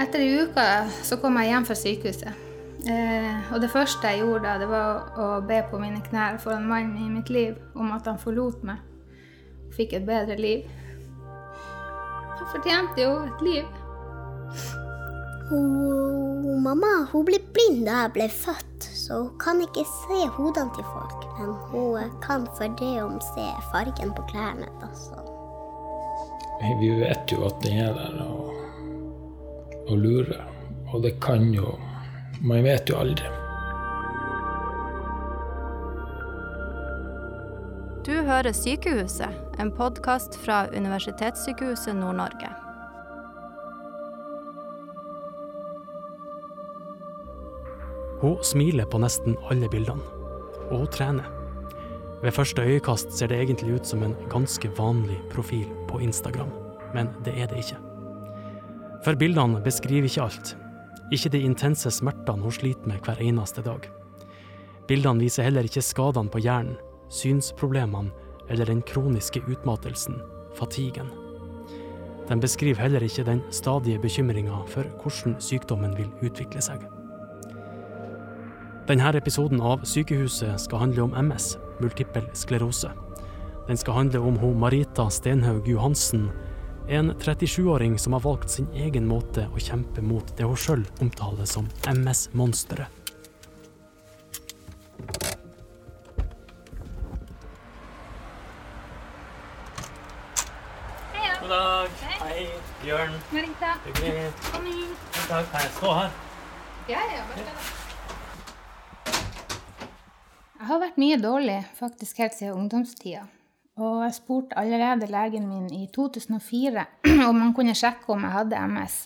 Etter ei uke så kom jeg hjem fra sykehuset. Eh, og det første jeg gjorde da, det var å be på mine knær foran mannen i mitt liv om at han forlot meg og fikk et bedre liv. Han fortjente jo et liv. Hun, mamma hun ble blind da jeg ble født, så hun kan ikke se hodene til folk. Men hun kan for det om se fargen på klærne. Altså. Vi vet jo at den er der og, og lure. Og det kan jo Man vet jo aldri. Du hører Sykehuset, en podkast fra Universitetssykehuset Nord-Norge. Hun smiler på nesten alle bildene, og hun trener. Ved første øyekast ser det egentlig ut som en ganske vanlig profil på Instagram, men det er det ikke. For bildene beskriver ikke alt. Ikke de intense smertene hun sliter med hver eneste dag. Bildene viser heller ikke skadene på hjernen, synsproblemene eller den kroniske utmattelsen, fatiguen. Den beskriver heller ikke den stadige bekymringa for hvordan sykdommen vil utvikle seg. Denne episoden av Sykehuset skal handle om MS, multippel sklerose. Den skal handle om hun Marita Stenhaug Johansen, en 37-åring som har valgt sin egen måte å kjempe mot det hun sjøl omtaler som MS-monsteret. Hei, God dag. Hei. Hei, Bjørn. Marita. Hyggelig. Kom inn. Takk. Kan jeg stå her? Ja, ja, bare det. Jeg har vært mye dårlig, faktisk helt siden ungdomstida. Og jeg spurte allerede legen min i 2004 om han kunne sjekke om jeg hadde MS.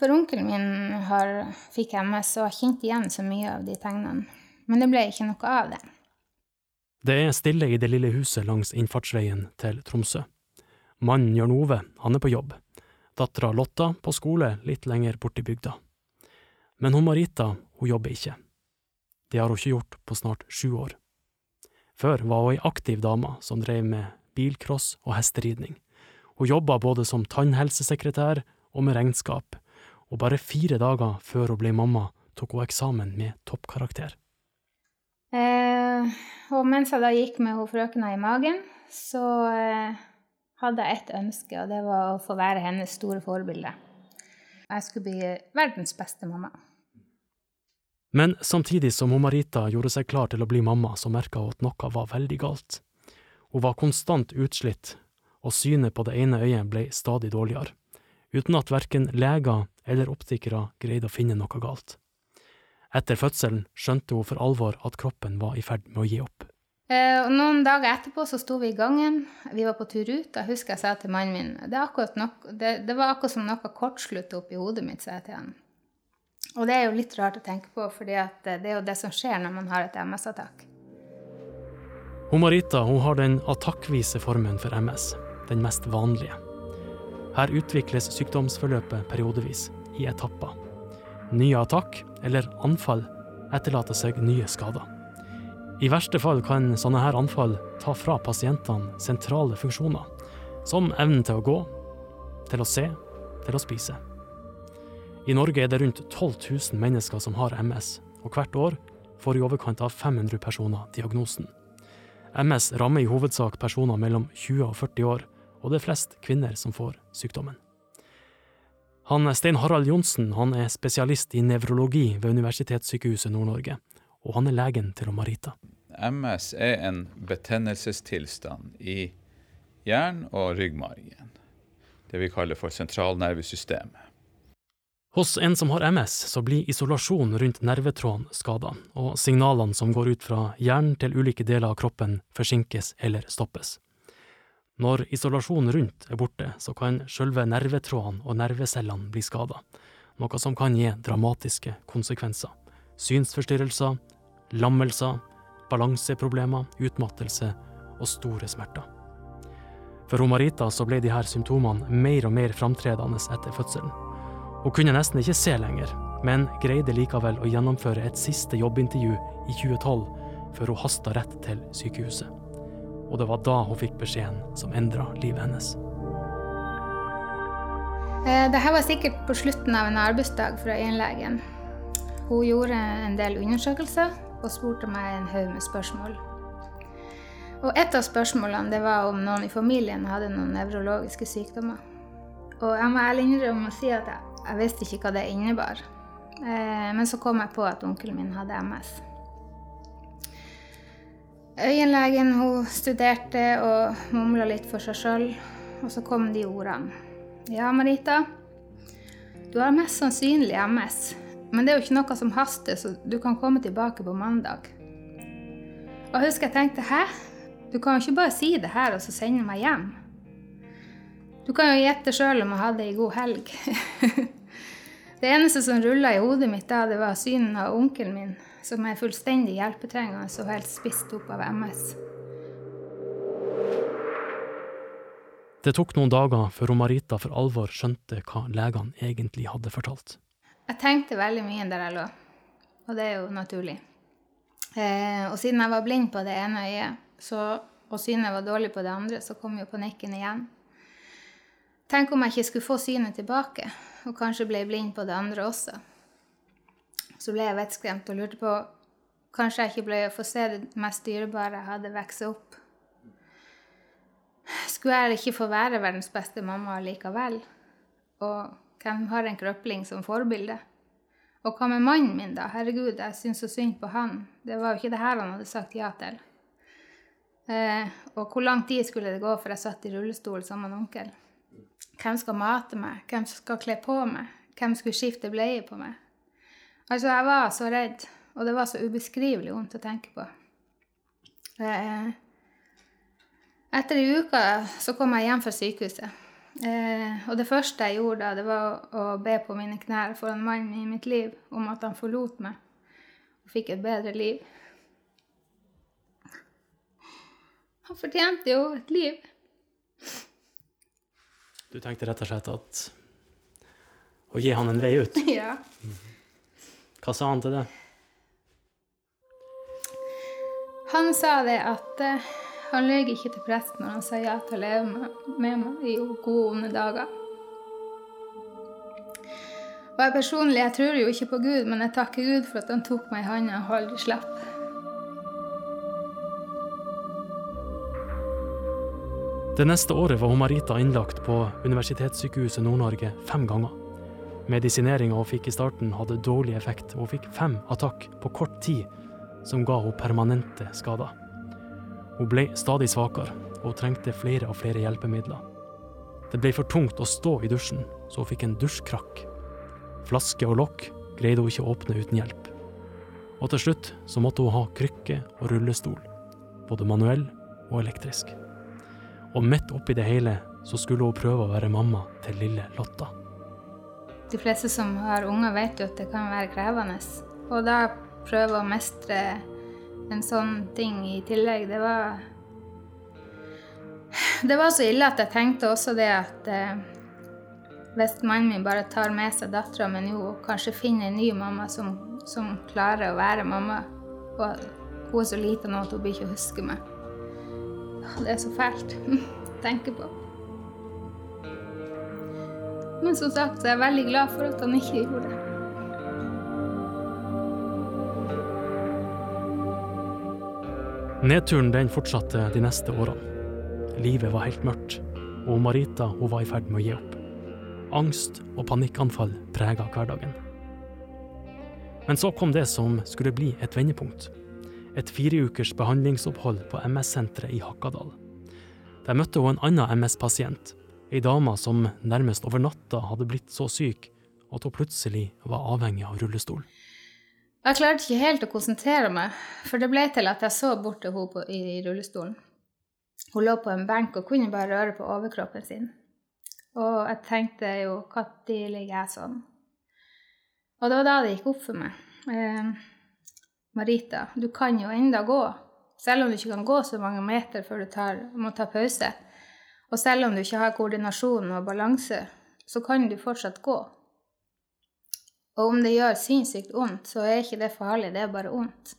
For onkelen min har, fikk MS, og jeg kjente igjen så mye av de tegnene. Men det ble ikke noe av det. Det er stille i det lille huset langs innfartsveien til Tromsø. Mannen Jørn Ove, han er på jobb. Dattera Lotta på skole litt lenger borte i bygda. Men hun Marita, hun jobber ikke. Det har hun ikke gjort på snart sju år. Før var hun ei aktiv dame som drev med bilcross og hesteridning. Hun jobba både som tannhelsesekretær og med regnskap, og bare fire dager før hun ble mamma, tok hun eksamen med toppkarakter. Eh, og mens jeg da gikk med hun frøkena i magen, så eh, hadde jeg ett ønske, og det var å få være hennes store forbilde. Jeg skulle bli verdens beste mamma. Men samtidig som hun Marita gjorde seg klar til å bli mamma, så merka hun at noe var veldig galt. Hun var konstant utslitt, og synet på det ene øyet ble stadig dårligere, uten at verken leger eller optikere greide å finne noe galt. Etter fødselen skjønte hun for alvor at kroppen var i ferd med å gi opp. Eh, noen dager etterpå så sto vi i gangen. Vi var på tur ut. Jeg husker jeg sa til mannen min det, nok, det, det var akkurat som noe kortsluttet oppi hodet mitt, sa jeg til han. Og det er jo litt rart å tenke på, for det er jo det som skjer når man har et MS-attakk. Marita hun har den attakkvise formen for MS, den mest vanlige. Her utvikles sykdomsforløpet periodevis, i etapper. Nye attakk, eller anfall, etterlater seg nye skader. I verste fall kan sånne her anfall ta fra pasientene sentrale funksjoner, som evnen til å gå, til å se, til å spise. I Norge er det rundt 12 000 mennesker som har MS, og hvert år får i overkant av 500 personer diagnosen. MS rammer i hovedsak personer mellom 20 og 40 år, og det er flest kvinner som får sykdommen. Han Stein Harald Johnsen han er spesialist i nevrologi ved Universitetssykehuset Nord-Norge, og han er legen til Marita. MS er en betennelsestilstand i hjernen og ryggmargen. Det vi kaller for sentralnervesystemet. Hos en som har MS, så blir isolasjon rundt nervetråden skada, og signalene som går ut fra hjernen til ulike deler av kroppen, forsinkes eller stoppes. Når isolasjonen rundt er borte, så kan sjølve nervetrådene og nervecellene bli skada, noe som kan gi dramatiske konsekvenser. Synsforstyrrelser, lammelser, balanseproblemer, utmattelse og store smerter. For Romarita Marita så ble disse symptomene mer og mer framtredende etter fødselen. Hun kunne nesten ikke se lenger, men greide likevel å gjennomføre et siste jobbintervju i 2012 før hun hasta rett til sykehuset. Og det var da hun fikk beskjeden som endra livet hennes. Eh, Dette var sikkert på slutten av en arbeidsdag fra øyenlegen. Hun gjorde en del undersøkelser og spurte meg en haug med spørsmål. Og et av spørsmålene var om noen i familien hadde noen nevrologiske sykdommer. Og jeg må ærlig innrømme å si at jeg, jeg visste ikke hva det innebar. Eh, men så kom jeg på at onkelen min hadde MS. Øyenlegen hun studerte og mumla litt for seg sjøl, og så kom de ordene. Ja, Marita, du har mest sannsynlig MS, men det er jo ikke noe som haster, så du kan komme tilbake på mandag. Og jeg husker jeg tenkte hæ? Du kan jo ikke bare si det her og så sende meg hjem. Du kan jo gjette sjøl om jeg hadde ei god helg. det eneste som rulla i hodet mitt da, det var synen av onkelen min, som er fullstendig hjelpetrengende og helt spist opp av MS. Det tok noen dager før Marita for alvor skjønte hva legene egentlig hadde fortalt. Jeg tenkte veldig mye der jeg lå, og det er jo naturlig. Eh, og siden jeg var blind på det ene øyet, så, og synet var dårlig på det andre, så kom jo panikken igjen. Tenk om jeg ikke skulle få synet tilbake, og kanskje ble blind på det andre også. Så ble jeg vettskremt og lurte på kanskje jeg ikke ble å få se det mest dyrebare jeg hadde vokst opp. Skulle jeg ikke få være verdens beste mamma likevel? Og hvem har en krøpling som forbilde? Og hva med mannen min, da? Herregud, jeg syns så synd på han. Det var jo ikke det her han hadde sagt ja til. Eh, og hvor lang tid skulle det gå før jeg satt i rullestol sammen med onkel? Hvem skal mate meg? Hvem skal kle på meg? Hvem skulle skifte bleie på meg? Altså, jeg var så redd, og det var så ubeskrivelig vondt å tenke på. Eh, etter ei uke så kom jeg hjem fra sykehuset. Eh, og det første jeg gjorde da, det var å be på mine knær foran mannen i mitt liv om at han forlot meg og fikk et bedre liv. Han fortjente jo et liv. Du tenkte rett og slett at å gi han en vei ut. Ja. Hva sa han til det? Han sa det at uh, han løy ikke til presten når han sa ja til å leve med, med meg i gode og onde dager. Og jeg personlig jeg tror jo ikke på Gud, men jeg takker Gud for at han tok meg i hånda og aldri slapp. Det neste året var Marita innlagt på Universitetssykehuset Nord-Norge fem ganger. Medisineringa hun fikk i starten hadde dårlig effekt, og hun fikk fem attakk på kort tid som ga henne permanente skader. Hun ble stadig svakere, og hun trengte flere og flere hjelpemidler. Det ble for tungt å stå i dusjen, så hun fikk en dusjkrakk. Flaske og lokk greide hun ikke å åpne uten hjelp. Og til slutt så måtte hun ha krykke og rullestol, både manuell og elektrisk. Og midt oppi det hele så skulle hun prøve å være mamma til lille Lotta. De fleste som har unger, vet jo at det kan være krevende. Og da prøve å mestre en sånn ting i tillegg, det var Det var så ille at jeg tenkte også det at eh, hvis mannen min bare tar med seg dattera mi nå og kanskje finner en ny mamma som, som klarer å være mamma Og hun er så lita nå at hun blir ikke å huske meg. Det er så fælt å tenke på. Men som sagt så er jeg veldig glad for at han ikke gjorde det. Nedturen den fortsatte de neste årene. Livet var helt mørkt, og Marita hun var i ferd med å gi opp. Angst og panikkanfall prega hverdagen. Men så kom det som skulle bli et vendepunkt. Et fireukers behandlingsopphold på MS-senteret i Hakadal. Der møtte hun en annen MS-pasient, ei dame som nærmest over natta hadde blitt så syk at hun plutselig var avhengig av rullestol. Jeg klarte ikke helt å konsentrere meg, for det ble til at jeg så bort til henne i rullestolen. Hun lå på en benk og kunne bare røre på overkroppen sin. Og jeg tenkte jo når ligger jeg sånn? Og det var da det gikk opp for meg. Marita, du kan jo enda gå, selv om du ikke kan gå så mange meter før du tar, må ta pause. Og selv om du ikke har koordinasjon og balanse, så kan du fortsatt gå. Og om det gjør sinnssykt vondt, så er ikke det farlig, det er bare vondt.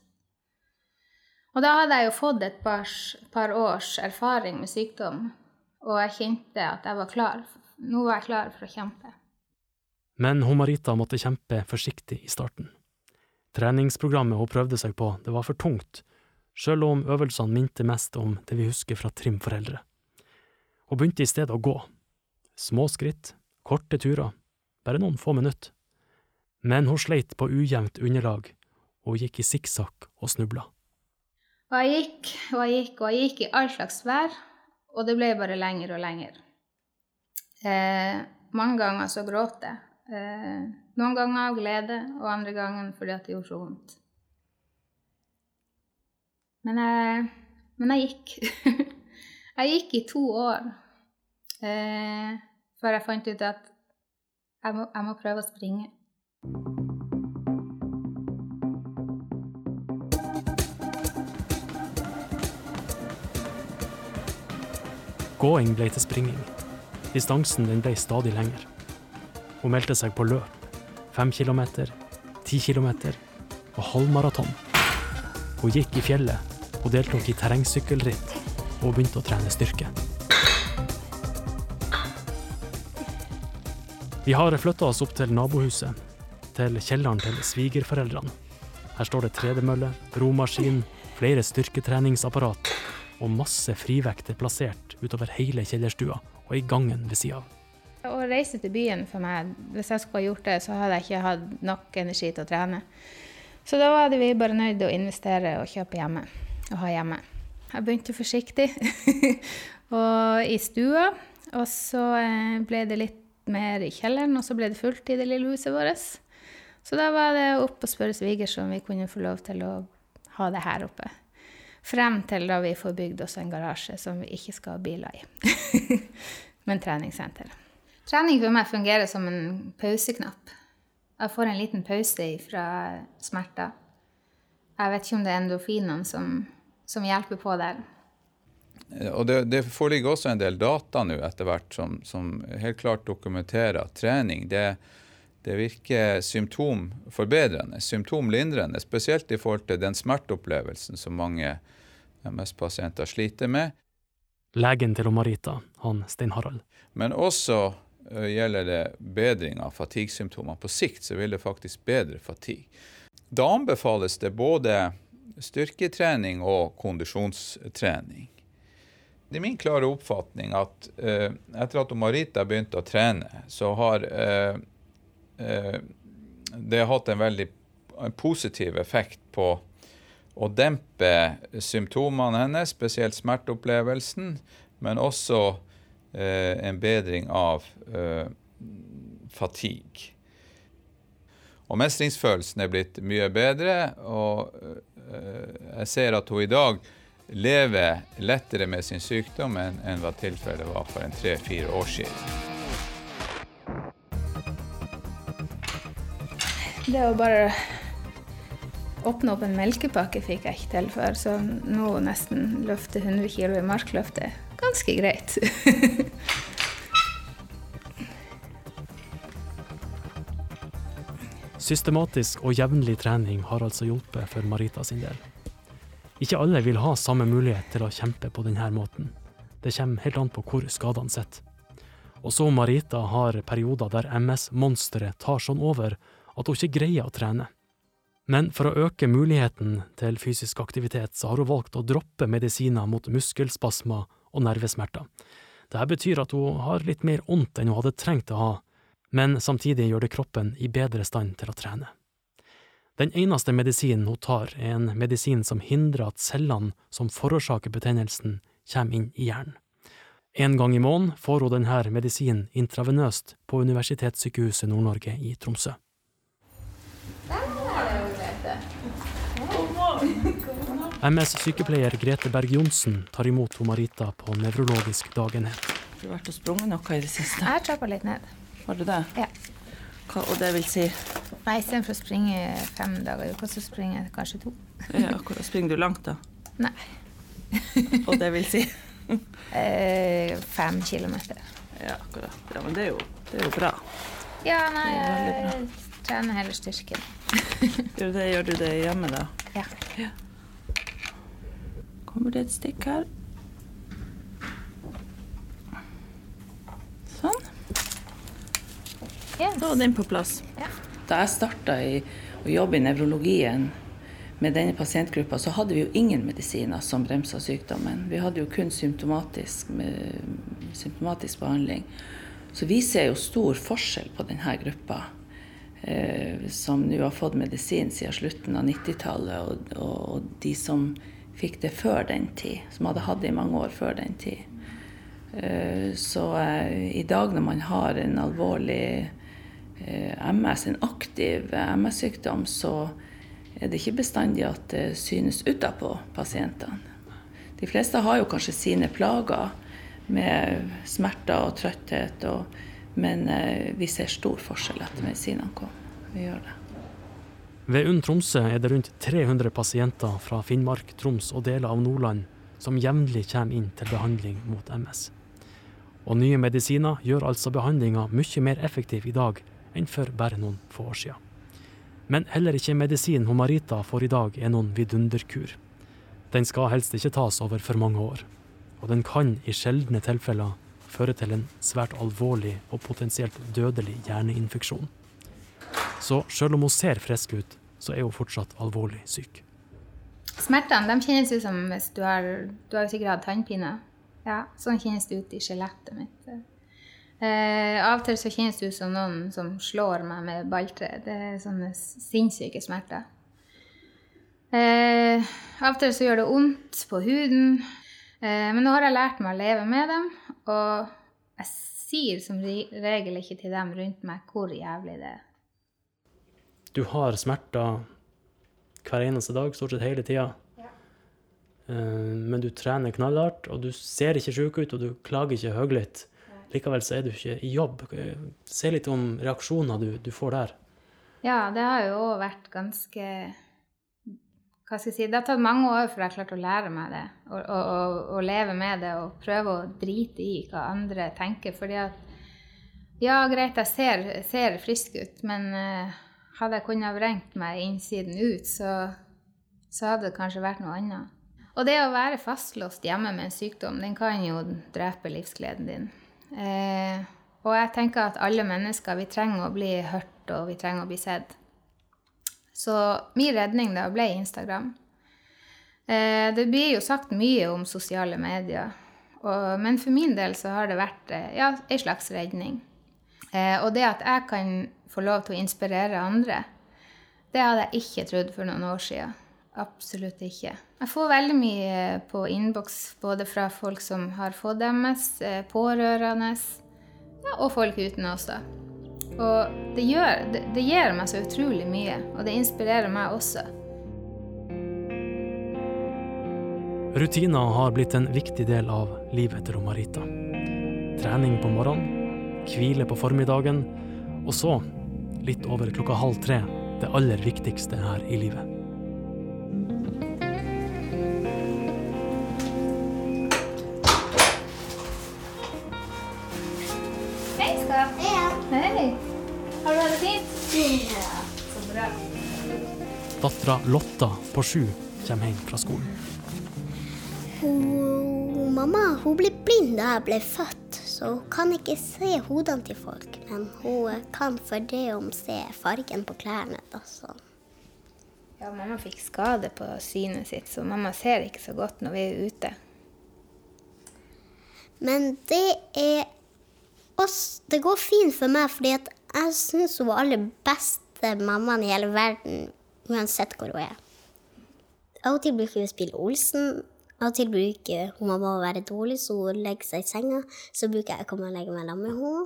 Og da hadde jeg jo fått et par, par års erfaring med sykdom, og jeg kjente at jeg var klar nå var jeg klar for å kjempe. Men hun Marita måtte kjempe forsiktig i starten. Treningsprogrammet hun prøvde seg på, det var for tungt, sjøl om øvelsene minte mest om det vi husker fra trimforeldre. Hun begynte i stedet å gå. Små skritt, korte turer, bare noen få minutter. Men hun sleit på ujevnt underlag, og hun gikk i sikksakk og snubla. Og jeg gikk og jeg gikk og jeg gikk i all slags vær, og det ble bare lenger og lenger. Eh, mange ganger så gråt jeg. Eh, noen ganger av glede, og andre ganger fordi at det gjorde så vondt. Men jeg, men jeg gikk. jeg gikk i to år eh, før jeg fant ut at jeg må, jeg må prøve å springe. Gåing ble til springing. Distansen den ble stadig lengre. Hun meldte seg på løp. Fem kilometer, ti kilometer og halvmaraton. Hun gikk i fjellet, og deltok i terrengsykkelritt, og begynte å trene styrke. Vi har flytta oss opp til nabohuset, til kjelleren til svigerforeldrene. Her står det tredemølle, romaskin, flere styrketreningsapparat og masse frivekter plassert utover hele kjellerstua og i gangen ved sida av. Å reise til byen for meg, hvis jeg skulle ha gjort det, så hadde jeg ikke hatt nok energi til å trene. Så da var vi bare nødt til å investere og kjøpe hjemme. Og ha hjemme. Jeg begynte forsiktig og i stua, og så eh, ble det litt mer i kjelleren, og så ble det fullt i det lille huset vårt. Så da var det opp og spørre svigers om vi kunne få lov til å ha det her oppe. Frem til da vi får bygd oss en garasje som vi ikke skal ha biler i. Men treningssenter. Trening for meg fungerer som en pauseknapp. Jeg får en liten pause fra smerter. Jeg vet ikke om det er endorfinene som, som hjelper på der. Og det, det, foreligger også en del data nå etter hvert som, som helt klart dokumenterer at trening det, det virker symptomforbedrende, symptomlindrende. Spesielt i forhold til den smerteopplevelsen som mange MS-pasienter sliter med. Legen til Marita, han Stein Harald. Men også gjelder det bedring av fatigue-symptomer. På sikt så vil det faktisk bedre fatigue. Da anbefales det både styrketrening og kondisjonstrening. Det er min klare oppfatning at uh, etter at Marita begynte å trene, så har uh, det hatt en veldig positiv effekt på å dempe symptomene hennes, spesielt smerteopplevelsen, men også eh, en bedring av eh, fatigue. Og mestringsfølelsen er blitt mye bedre, og eh, jeg ser at hun i dag lever lettere med sin sykdom enn, enn hva tilfellet var for en tre-fire år siden. Det å bare åpne opp en melkepakke fikk jeg ikke til før, så nå nesten løfte 100 kg i markløftet ganske greit. Systematisk og jevnlig trening har altså hjulpet for Marita sin del. Ikke alle vil ha samme mulighet til å kjempe på denne måten. Det kommer helt an på hvor skadene sitter. Også Marita har perioder der MS-monsteret tar sånn over at hun ikke greier å trene. Men for å øke muligheten til fysisk aktivitet, så har hun valgt å droppe medisiner mot muskelspasmer og nervesmerter. Dette betyr at hun har litt mer vondt enn hun hadde trengt å ha, men samtidig gjør det kroppen i bedre stand til å trene. Den eneste medisinen hun tar, er en medisin som hindrer at cellene som forårsaker betennelsen, kommer inn i hjernen. En gang i måneden får hun denne medisinen intravenøst på Universitetssykehuset Nord-Norge i Tromsø. MS-sykepleier Grete Berg-Johnsen tar imot Marita på nevrologisk dagenhet. Har du vært og sprunget noe i det siste? Jeg har trappa litt ned. Har du det? Ja. Hva, og det vil si? Nei, Istedenfor å springe fem dager i uka, så springer jeg kanskje to. ja, akkurat. Springer du langt, da? Nei. og det vil si? eh, fem kilometer. Ja, akkurat. Ja, men det er jo, det er jo bra. Ja, nei, jeg trener heller styrken. gjør, du det, gjør du det hjemme, da? Ja. ja kommer det et stikk her. Sånn. Yes. Da var den på plass. Ja. Da jeg starta å jobbe i nevrologien med denne pasientgruppa, så hadde vi jo ingen medisiner som bremsa sykdommen. Vi hadde jo kun symptomatisk, med, symptomatisk behandling. Så vi ser jo stor forskjell på denne gruppa, eh, som nå har fått medisin siden slutten av 90-tallet, og, og, og de som fikk det før den tid, som hadde hatt det i mange år før den tid. Eh, så eh, i dag når man har en alvorlig eh, MS, en aktiv MS-sykdom, så er det ikke bestandig at det synes utapå pasientene. De fleste har jo kanskje sine plager med smerter og trøtthet, og, men vi ser stor forskjell etter medisinene kom. Vi gjør det. Ved UNN Tromsø er det rundt 300 pasienter fra Finnmark, Troms og deler av Nordland som jevnlig kommer inn til behandling mot MS. Og nye medisiner gjør altså behandlinga mye mer effektiv i dag enn for bare noen få år siden. Men heller ikke medisin Marita får i dag er noen vidunderkur. Den skal helst ikke tas over for mange år, og den kan i sjeldne tilfeller føre til en svært alvorlig og potensielt dødelig hjerneinfeksjon. Så selv om hun ser frisk ut, så er hun fortsatt alvorlig syk. Smertene kjennes ut som hvis du har, du har sikkert hatt tannpine. Ja, sånn kjennes det ut i skjelettet mitt. Eh, av og til så kjennes det ut som noen som slår meg med balltre. Det er sånne sinnssyke smerter. Eh, av og til så gjør det vondt på huden. Eh, men nå har jeg lært meg å leve med dem, og jeg sier som regel ikke til dem rundt meg hvor jævlig det er. Du har smerter hver eneste dag, stort sett hele tida. Ja. Uh, men du trener knallhardt, og du ser ikke sjuk ut, og du klager ikke høylytt. Likevel så er du ikke i jobb. Se litt om reaksjoner du, du får der. Ja, det har jo vært ganske hva skal jeg si, Det har tatt mange år før jeg har klart å lære meg det. Og, og, og, og, leve med det og prøve å drite i hva andre tenker. Fordi at Ja, greit, jeg ser, ser frisk ut, men uh, hadde jeg kunnet vrengt meg innsiden ut, så, så, hadde det kanskje vært noe annet. Og det å være fastlåst hjemme med en sykdom, den kan jo drepe livsgleden din. Eh, og jeg tenker at alle mennesker, vi trenger å bli hørt, og vi trenger å bli sett. Så min redning da ble Instagram. Eh, det blir jo sagt mye om sosiale medier, og, men for min del så har det vært eh, ja, ei slags redning. Eh, og det at jeg kan få lov til å inspirere andre, det hadde jeg ikke trodd for noen år siden. Absolutt ikke. Jeg får veldig mye på innboks både fra folk som har fått MS, eh, pårørende, ja, og folk uten også. Og det, gjør, det, det gir meg så utrolig mye, og det inspirerer meg også. Rutiner har blitt en viktig del av livet til Marita. Trening på morgenen, hvile på formiddagen, og så litt over klokka halv tre, det aller viktigste her i livet. Hei, Skatt. Hei. Har du hatt det fint? Ja. Så bra. Dattera Lotta på sju kommer hjem fra skolen. Hun, mamma hun ble blind da jeg ble født så hun kan ikke se hodene til folk. Men hun kan for det om se fargen på klærne. Da, så. Ja, mamma fikk skade på synet sitt, så mamma ser ikke så godt når vi er ute. Men det er oss Det går fint for meg, fordi jeg syns hun er aller beste mammaen i hele verden, uansett hvor hun er. Av og til bruker vi å spille Olsen, av og til bruker hun mamma å være dårlig, så hun legger seg i senga. Så bruker jeg å komme og legge meg sammen med henne.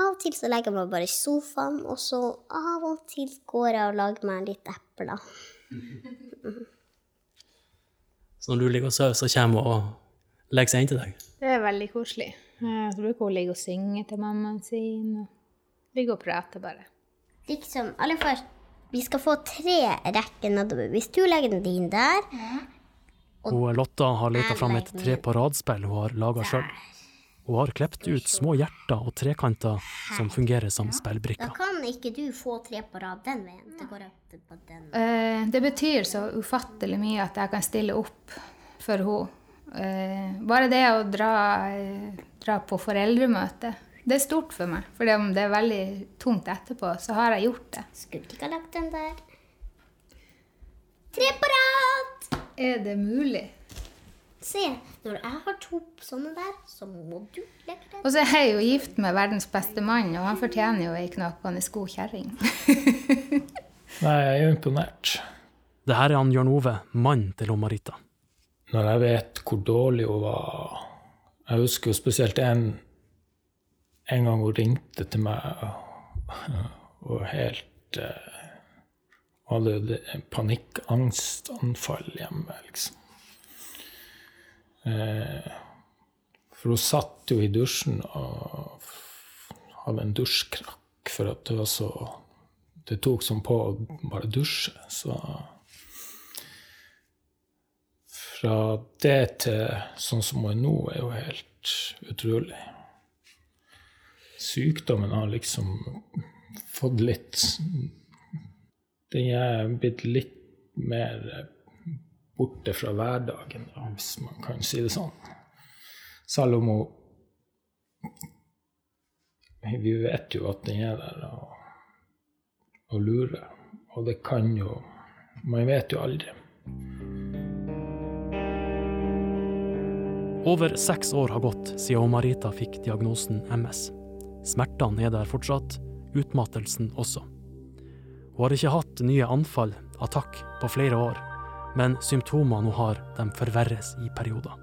Av og til så legger jeg meg bare i sofaen, og så av og til går jeg og lager meg litt epler. Så når du ligger og sover, så kommer hun og legger seg inn til deg? Det er veldig koselig. Så bruker hun ligge og synge til mammaen sin. og Ligge og prate, bare. Liksom, aller først, vi skal få tre rekker nedover. Hvis du legger den din der, ja. Hun Lotta har leita fram et tre på rad-spill hun har laga sjøl. Hun har klept ut små hjerter og trekanter som fungerer som spillbrikker. Da kan ikke du få tre på rad den veien. Det går opp på den. Eh, det betyr så ufattelig mye at jeg kan stille opp for henne. Eh, bare det å dra, eh, dra på foreldremøte Det er stort for meg, for om det er veldig tungt etterpå, så har jeg gjort det. Skulle ikke ha lagt den der. Tre på rad! Er det mulig? Se, når jeg har to sånne der, så må du legge den. Og så er jeg jo gift med verdens beste mann, og han fortjener jo ei knakende god kjerring. Nei, jeg er jo imponert. Det her er han Jørn Ove, mannen til Marita. Når jeg vet hvor dårlig hun var Jeg husker jo spesielt en, en gang hun ringte til meg og helt eh, hadde det- panikkangstanfall hjemme, liksom. Eh, for hun satt jo i dusjen og hadde en dusjkrakk for at det var så Det tok som på å bare dusje, så fra det til sånn som hun er nå, er jo helt utrolig. Sykdommen har liksom fått litt Den er blitt litt mer borte fra hverdagen, da, hvis man kan si det sånn. Selv om hun Vi vet jo at den er der og, og lurer. Og det kan jo Man vet jo aldri. Over seks år har gått siden Marita fikk diagnosen MS. Smertene er der fortsatt, utmattelsen også. Hun har ikke hatt nye anfall, attakk, på flere år, men symptomene hun har, de forverres i perioder.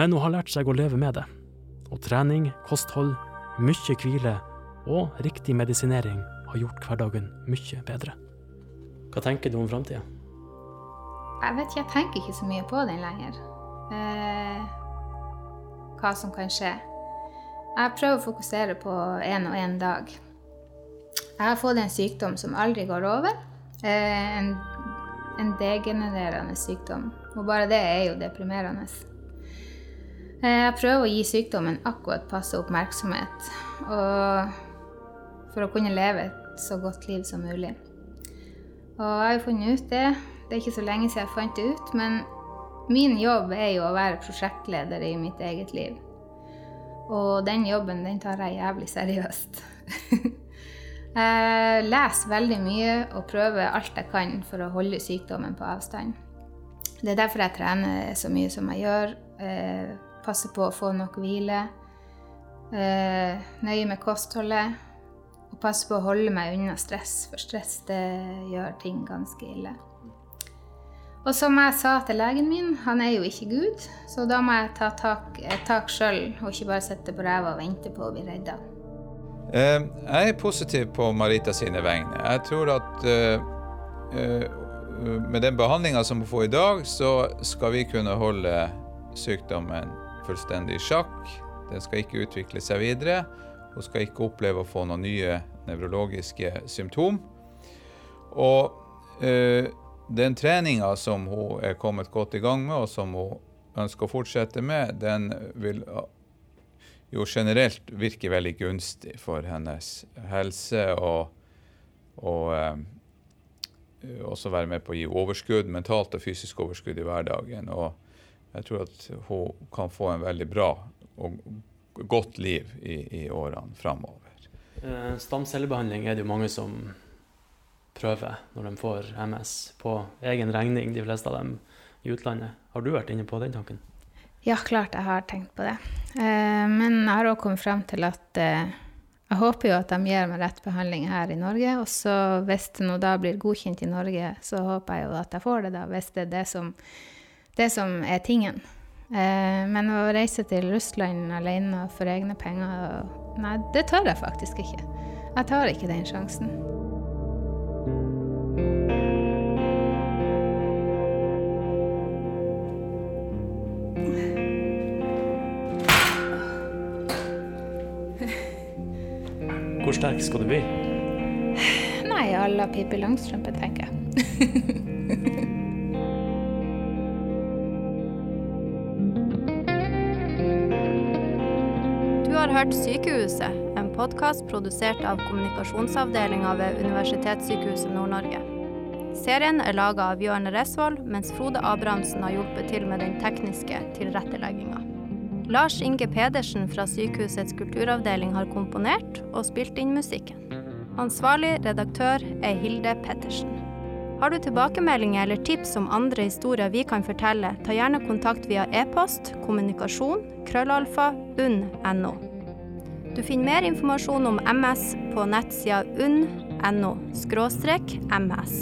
Men hun har lært seg å leve med det. Og trening, kosthold, mye hvile og riktig medisinering har gjort hverdagen mye bedre. Hva tenker du om framtida? Jeg vet ikke, jeg tenker ikke så mye på den lenger. Eh, hva som kan skje. Jeg prøver å fokusere på én og én dag. Jeg har fått en sykdom som aldri går over. Eh, en, en degenererende sykdom. Og bare det er jo deprimerende. Eh, jeg prøver å gi sykdommen akkurat passe oppmerksomhet. For å kunne leve et så godt liv som mulig. Og jeg har jo funnet ut det. Det er ikke så lenge siden jeg fant det ut, men min jobb er jo å være prosjektleder i mitt eget liv. Og den jobben, den tar jeg jævlig seriøst. jeg leser veldig mye og prøver alt jeg kan for å holde sykdommen på avstand. Det er derfor jeg trener så mye som jeg gjør. Eh, passer på å få nok hvile. Eh, nøye med kostholdet. Og passer på å holde meg unna stress, for stress det gjør ting ganske ille. Og som jeg sa til legen min, han er jo ikke Gud, så da må jeg ta tak, et tak sjøl og ikke bare sitte på ræva og vente på å bli redda. Eh, jeg er positiv på Marita sine vegne. Jeg tror at eh, eh, med den behandlinga som hun får i dag, så skal vi kunne holde sykdommen fullstendig i sjakk. Den skal ikke utvikle seg videre. Hun skal ikke oppleve å få noen nye nevrologiske symptom. Og eh, den treninga som hun er kommet godt i gang med, og som hun ønsker å fortsette med, den vil jo generelt virker veldig gunstig for hennes helse og, og eh, også være med på å gi overskudd, mentalt og fysisk overskudd i hverdagen. Og jeg tror at hun kan få en veldig bra og godt liv i, i årene framover. Eh, Stamcellebehandling er det jo mange som prøver når de får MS, på egen regning, de fleste av dem i utlandet. Har du vært inne på den tanken? Ja, klart jeg har tenkt på det. Eh, men jeg har òg kommet frem til at eh, jeg håper jo at de gir meg rett behandling her i Norge. Og så hvis det nå da blir godkjent i Norge, så håper jeg jo at jeg får det, da, hvis det er det som, det som er tingen. Eh, men å reise til Russland alene for egne penger, nei, det tør jeg faktisk ikke. Jeg tar ikke den sjansen. Hvor sterk skal du bli? Nei, à la Pippi Langstrømpe, tenker jeg. Du har hørt Sykehuset, en podkast produsert av kommunikasjonsavdelinga ved Universitetssykehuset Nord-Norge. Serien er laga av Jørn Resvoll, mens Frode Abrahamsen har hjulpet til med den tekniske tilrettelegginga. Lars Inge Pedersen fra sykehusets kulturavdeling har komponert og spilt inn musikken. Ansvarlig redaktør er Hilde Pettersen. Har du tilbakemeldinger eller tips om andre historier vi kan fortelle, ta gjerne kontakt via e-post kommunikasjon krøllalfa unn.no. Du finner mer informasjon om MS på nettsida unn.no ms.